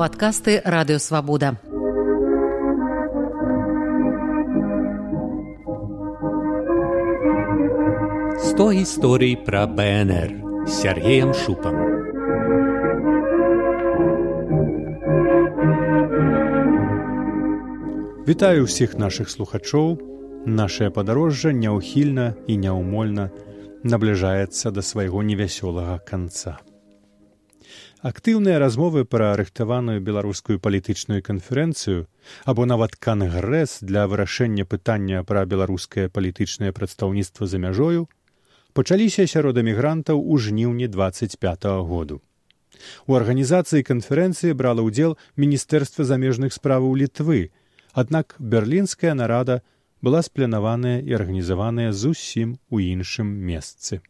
падкасты радыёвабода. Сто гісторый пра БНР Сергеем шупам. Вітаю ўсіх нашых слухачоў. Нашае падарожжа няўхільна і няўмольна набліжаецца да свайго невясёлага канца. Актыўныя размовы пра рыхтаваную беларускую палітычную канферэнцыю або нават кангрэс для вырашэння пытання пра беларускае палітычнае прадстаўніцтва за мяжою пачаліся сярод эмігрантаў у жніўні 25 -го году. У арганізацыі канферэнцыі брала ўдзел міністэрства замежных справаў літвы, аднак берлінская нарада была спланаваная і арганізаваная зусім у іншым месцы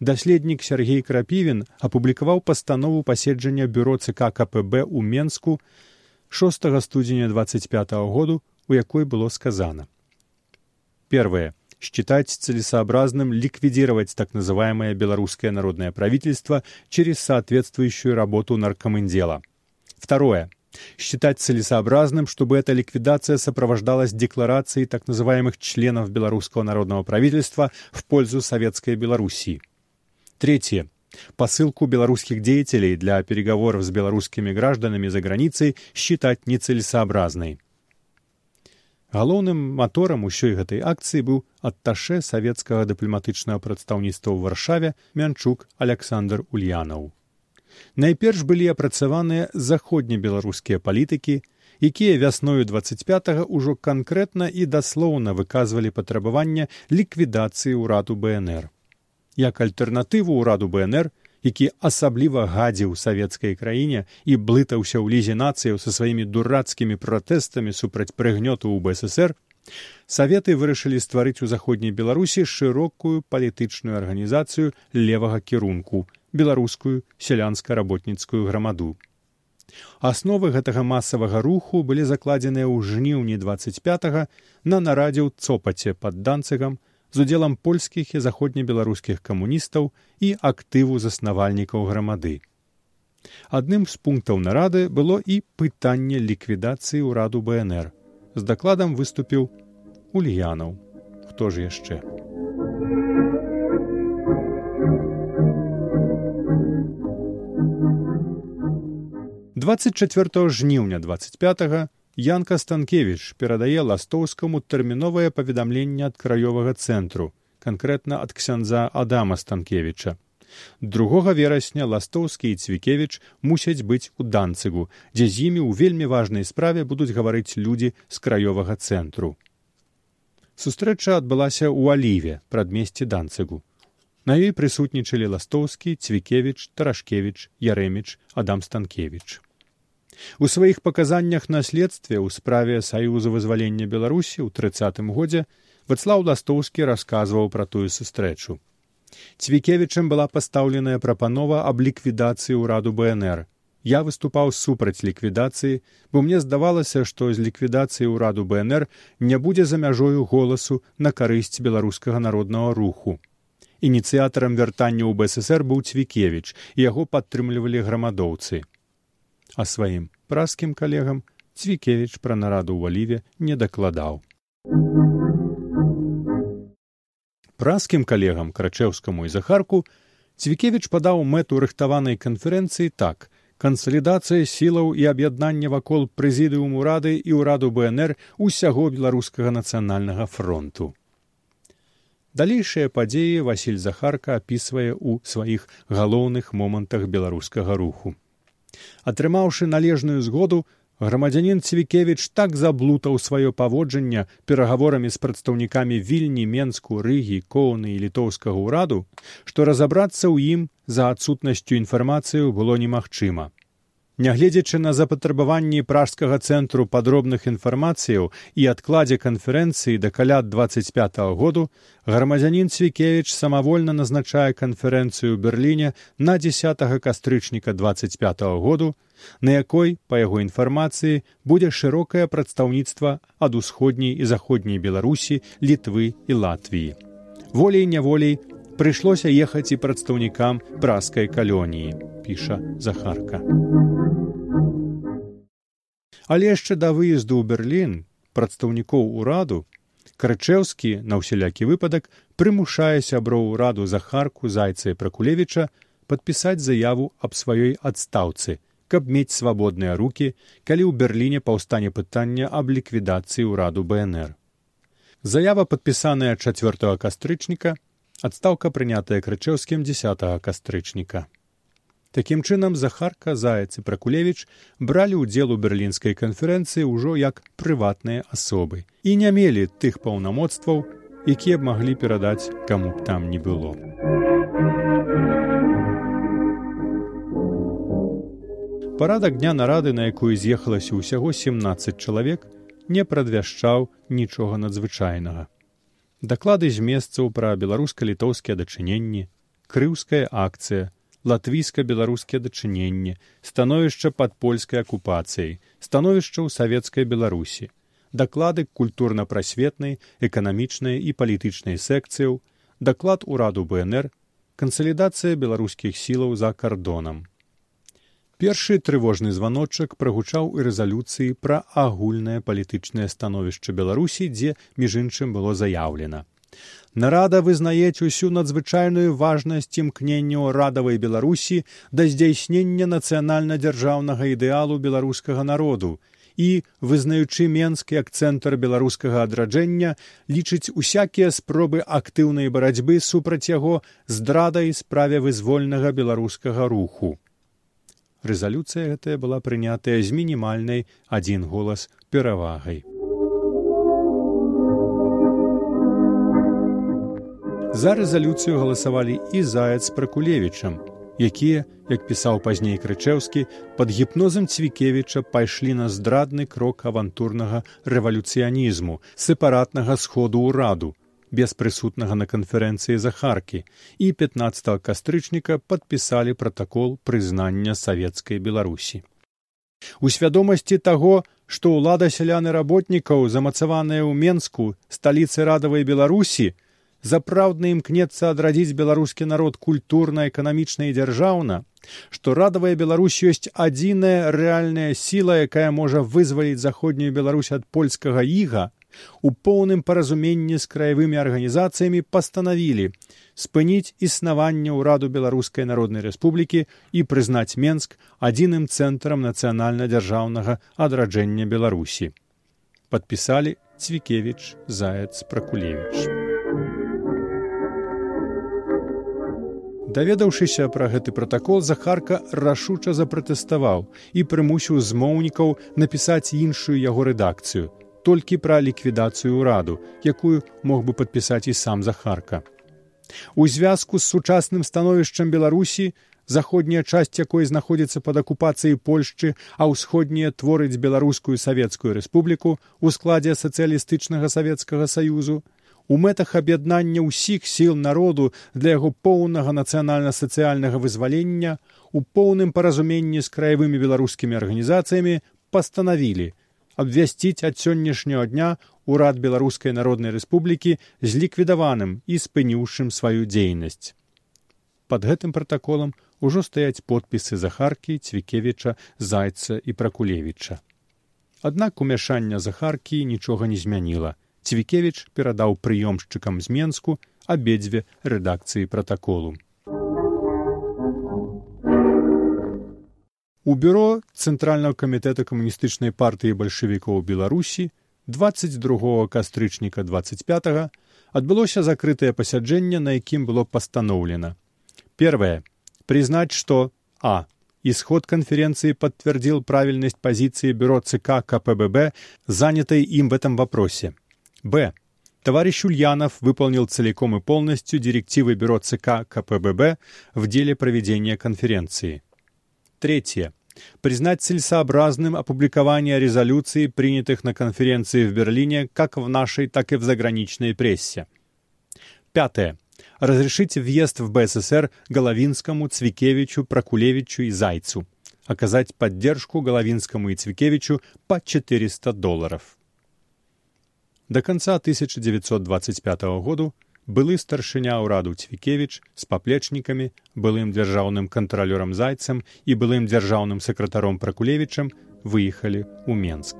даследнік сергей крапівін апублікаваў пастанову паседжання бюро цк кпб у менску 6 студзеня 25 -го году у якой было сказано первое считать целесообразным ликвидировать так называемое белорусское народное правительство через соответствующую работу наркомендела. Второе считать целесообразным, чтобы эта ликвидация сопровождалась декларацией так называемых членов Белорусского народного правительства в пользу Советской Белоруссии. Третье. Посылку белорусских деятелей для переговоров с белорусскими гражданами за границей считать нецелесообразной. Галоўным маторам усёй гэтай акцыі быў атташе савецкага дыпламатычнага прадстаўніцтва ў варшаве Мянчук Александр Ульянаў Найперш былі апрацаваныя заходнебеларускія палітыкі якія вясною 25 ўжо канкрэтна і даслоўна выказвалі патрабаванне ліквідацыі ўраду бнр як альтэрнатыву ўраду бнр які асабліва гадзіў савецкай краіне і блытаўся ў лізе нацыяў са сваімі дурацкімі пратэстамі супраць прыгнёту ў бСр саветы вырашылі стварыць у заходняй беларусі шырокую палітычную арганізацыю левага кірунку беларускую сялянска-работніцкую грамаду. Асновы гэтага масавага руху былі закладзеныя ў жніўні 25 на нарадзе ў цопаце пад данцыгам з удзелам польскіх і заходнебеларускіх камуністаў і актыву заснавальнікаў грамады. Адным з пунктаў нарады было і пытанне ліквідацыі ўраду БНР. З дакладам выступіў Ульянаў. Хто ж яшчэ? 24 жніўня 25 Янка Станкевіч перадае ластоўскаму тэрміновае паведамленне ад краёвага цэнтру, канкрэтна ад ксяндза Адама Станкевіча. Другога верасня ластоўскі і цвікевіч мусяць быць у данцыгу, дзе з імі ў вельмі важнай справе будуць гаварыць людзі з краёвага цэнтру. Сустрэча адбылася ў аліве прадмесці данцыгу. На ёй прысутнічалі ластоўскі, цвікевіч, тарашкевіч, ярэміч, Адам Станкевіч. У сваіх паказаннях на следстве ў справе саюза вызвалення беларусі ў трыццатым годзе вацлаў ластоўскі расказваў пра тую сустрэчу цвікевічам была пастаўленая прапанова аб ліквідацыі ўраду бнр. Я выступаў супраць ліквідацыі бо мне здавалася што з ліквідацыі ўраду бнр не будзе за мяжою голасу на карысць беларускага народнага руху. Ініцыятарам вяртання ў бСр быў цвікевіч яго падтрымлівалі грамадоўцы а сваім праскім калегам цвікевіч пра нараду ў аліве не дакладаў. Праскім калегам крачэўскаму і захарку цвікевіч падаў мэту рыхтаванай канферэнцыі так кансалідацыя сілаў і аб'яднання вакол прэзідыуму рады і ўраду бнр усяго беларускага нацыянальнага фронту. Далейшыя падзеі Васіль Захарка апісвае ў сваіх галоўных момантах беларускага руху. Атрымаўшы належную згоду, грамадзянін цвікевіч так заблутаў сваё паводжанне перагаворамі з прадстаўнікамі вільні менску рыгі коўны і літоўскага ўраду, што разабрацца ў ім за адсутнасцю інфармацыю было немагчыма. Нягледзячы на запатрабаванні пражскага цэнтру падробных інфармацыяў і адкладзе канферэнцыі да каля 25 -го году грамадзянін цвікевіч самавольна назначае канферэнцыю берерліне на 10 кастрычніка 25 -го году на якой па яго інфармацыі будзе шырокае прадстаўніцтва ад усходняй і заходняй беларусі літвы і латвіі. Волей няволей прыйшлося ехаць і прадстаўнікам праскай калоніі піша захарка Але яшчэ да выезду ў Берлін прадстаўнікоў ураду Крачэўскі на ўсялякі выпадак прымушае сяброў ураду захарку зайца і пракулевіча падпісаць заяву аб сваёй адстаўцы, каб мець свабодныя рукі, калі ў Берліне паўстане пытання аб ліквідацыі ўраду БНР. Заява падпісаная 4 кастрычніка, адстаўка прынятая крычэўскім 10 кастрычніка. Такім чынам захарка заяц і пракулевіч бралі ўдзел у берлінскай канферэнцыі ўжо як прыватныя асобы і не мелі тых паўнамоцтваў, якія б маглі перадаць каму б там не было. Парадак дня нарады, на якую з'ехалася ўсяго 17 чалавек, не прадвяшчаў нічога надзвычайнага. Даклады з месцаў пра беларуска-літоўскія дачыненні, крыўская акцыя, латвійска-беларускія дачыненні, становішча пад польскай акупацыяй, становішча ў савецкай беларусі, даклады культурна-прасветнай, эканамічнай і палітычнай секцыяў, даклад ураду БНР, кансалідацыя беларускіх сілаў за кардонам. Першы трывожны званочак прагучаў і рэзалюцыі пра агульнае палітычнае становішча Беларусі, дзе між іншым было заяўлена. Нарада вызнаюць усю надзвычайную важнасць імкнення радавай Беларусі да здзяйснення нацыянальна-дзяржаўнага ідэалу беларускага народу і, вызнаючы менскі як цэнтр беларускага адраджэння, лічыць усякія спробы актыўнай барацьбы супраць яго здрадай справе вызвольнага беларускага руху рэзалюцыя гэтая была прынятая з мінімальнай адзін голас перавагай. За рэзалюцыю галасавалі і заяц пракулевічам, якія, як пісаў пазней крычэўскі, пад гіпнозам цвікевіча пайшлі на здрадны крок авантурнага рэвалюцыянізму, сепаратнага сходу ўраду, без прысутнага на канферэнцыі захаркі і 15 кастрычніка падпісалі пратакол прызнання савецкай беларусі. У свядомасці таго, што ўлада сяляны работнікаў замацаваная ў менску сталіцы радавай беларусі запраўдна імкнецца адрадзіць беларускі народ культурна эканамічна і дзяржаўна што радавая беларусь ёсць адзіная рэальная сіла якая можа вызваліць заходнюю беларусь ад польскага іга у поўным паразуменні з краявымі арганізацыямі пастанавілі спыніць існаванне ўраду беларускай народнай рэспублікі і прызнаць менск адзіным цэнтрам нацыянальна-дзяржаўнага адраджэння беларусі. Подпісалі цвікевич заяц пракулевич даведаўшыся пра гэты пратакол захарка рашуча запратэставаў і прымусіў змоўнікаў напісаць іншую яго рэдакцыю толькі пра ліквідацыю ўраду, якую мог бы падпісаць і сам захарка. У звязку з сучасным становішчам беларусі заходняя часть якой знаходзіцца пад акупацыяй польшчы а ўсходняя творыць беларускую савецкую рэспубліку ў складзе сацыялістычнага савецкага саюзу у мэтах аб'яднання ўсіх сіл народу для яго поўнага нацыянальна-сацыяльнага вызвалення у поўным паразуменні з краявымі беларускімі арганізацыямі пастанавілі абвясціць ад сённяшняго дня ўрад беларускай народнай рэспублікі з ліквідаваным і спыніўшым сваю дзейнасць. Пад гэтым пратаколам ужо стаяць подпісы захаркі цвікевіча зайца і пракулевіча. Аднак умяшання захаркі нічога не змяніла. Цвікевіч перадаў прыёмшчыкам з менску абедзве рэдакцыі пратаколу. У бюро цэнтральнага камітэта камуністычнай партыі бальшавікоў беларусі 22 кастрычніка 25 адбылося закрытае пасяджэнне на якім было пастаноўлена первое признать что а исход конференции подтвердил правильность позиции бюро ЦК КПББ, занятой им в этом вопросе. Б. Товарищ Ульянов выполнил целиком и полностью директивы бюро ЦК КПББ в деле проведения конференции. Третье. Признать целесообразным опубликование резолюций, принятых на конференции в Берлине, как в нашей, так и в заграничной прессе. Пятое. Разрешить въезд в БССР Головинскому, Цвикевичу, Прокулевичу и Зайцу. Оказать поддержку Головинскому и Цвикевичу по 400 долларов. До конца 1925 года былы старшыня ўраду цвікевіч з паплечнікамі былым дзяржаўным кантралёрам зайцам і былым дзяржаўным сакратаром пракулевічам выехалі ў Менск.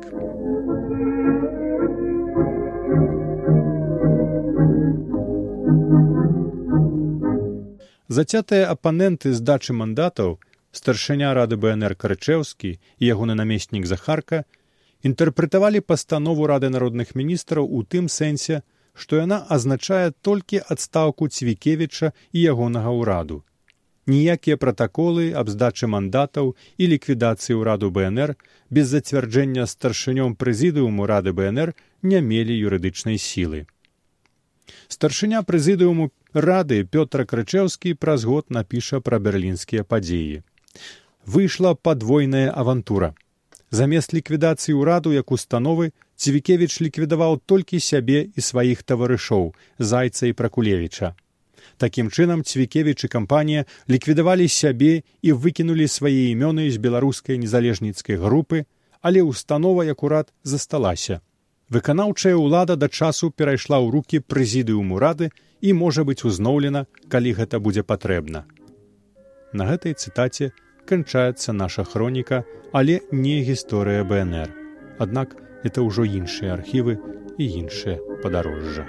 Зацятыя апаненты здачы мандатаў старшыня рады БНР карычэўскі і ягоны намеснік захарка інтэрпрэтавалі пастанову рады народных міністраў у тым сэнсе, што яна азначае толькі адстаўку цвікевіча і ягонага ўраду. Ніякія пратаколы аб здачы мандатаў і ліквідацыі ўраду БНР без зацвярджэння старшынём прэзідыуму рады БНР не мелі юрыдычнай сілы. Старшыня прэзідыуму рады Пётра Крычэўскі праз год напіша пра берлінскія падзеі выйшла падвойная авантура. Замест ліквідацыі ўраду як установы Цвікевіч ліквідаваў толькі сябе і сваіх таварышоў зайца і пракулевіча. Такім чынам Цвікевіч і кампанія ліквідавалі сябе і выкінулі свае імёны з беларускай незалежніцкай групы, але установа акурат засталася. Выканаўчая ўлада да часу перайшла ў рукі прэзідыуму рады і можа быць узноўлена, калі гэта будзе патрэбна. На гэтай цытаце канчаецца наша хроніка, але не гісторыя БНР. Аднак это ўжо іншыя архівы і іншыя падарожжа.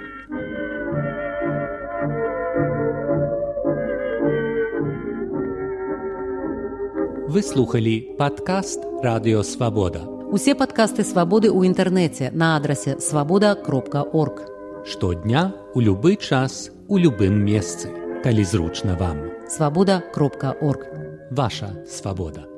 Вы слухали падкаст радыёвабода. Усе падкасты свабоды ў інтэрнэце на адрасе свабода кропка орг. Штодня у любы час у любым месцы, калі зручна вам. Свабода кропка орг. Ваша свабода.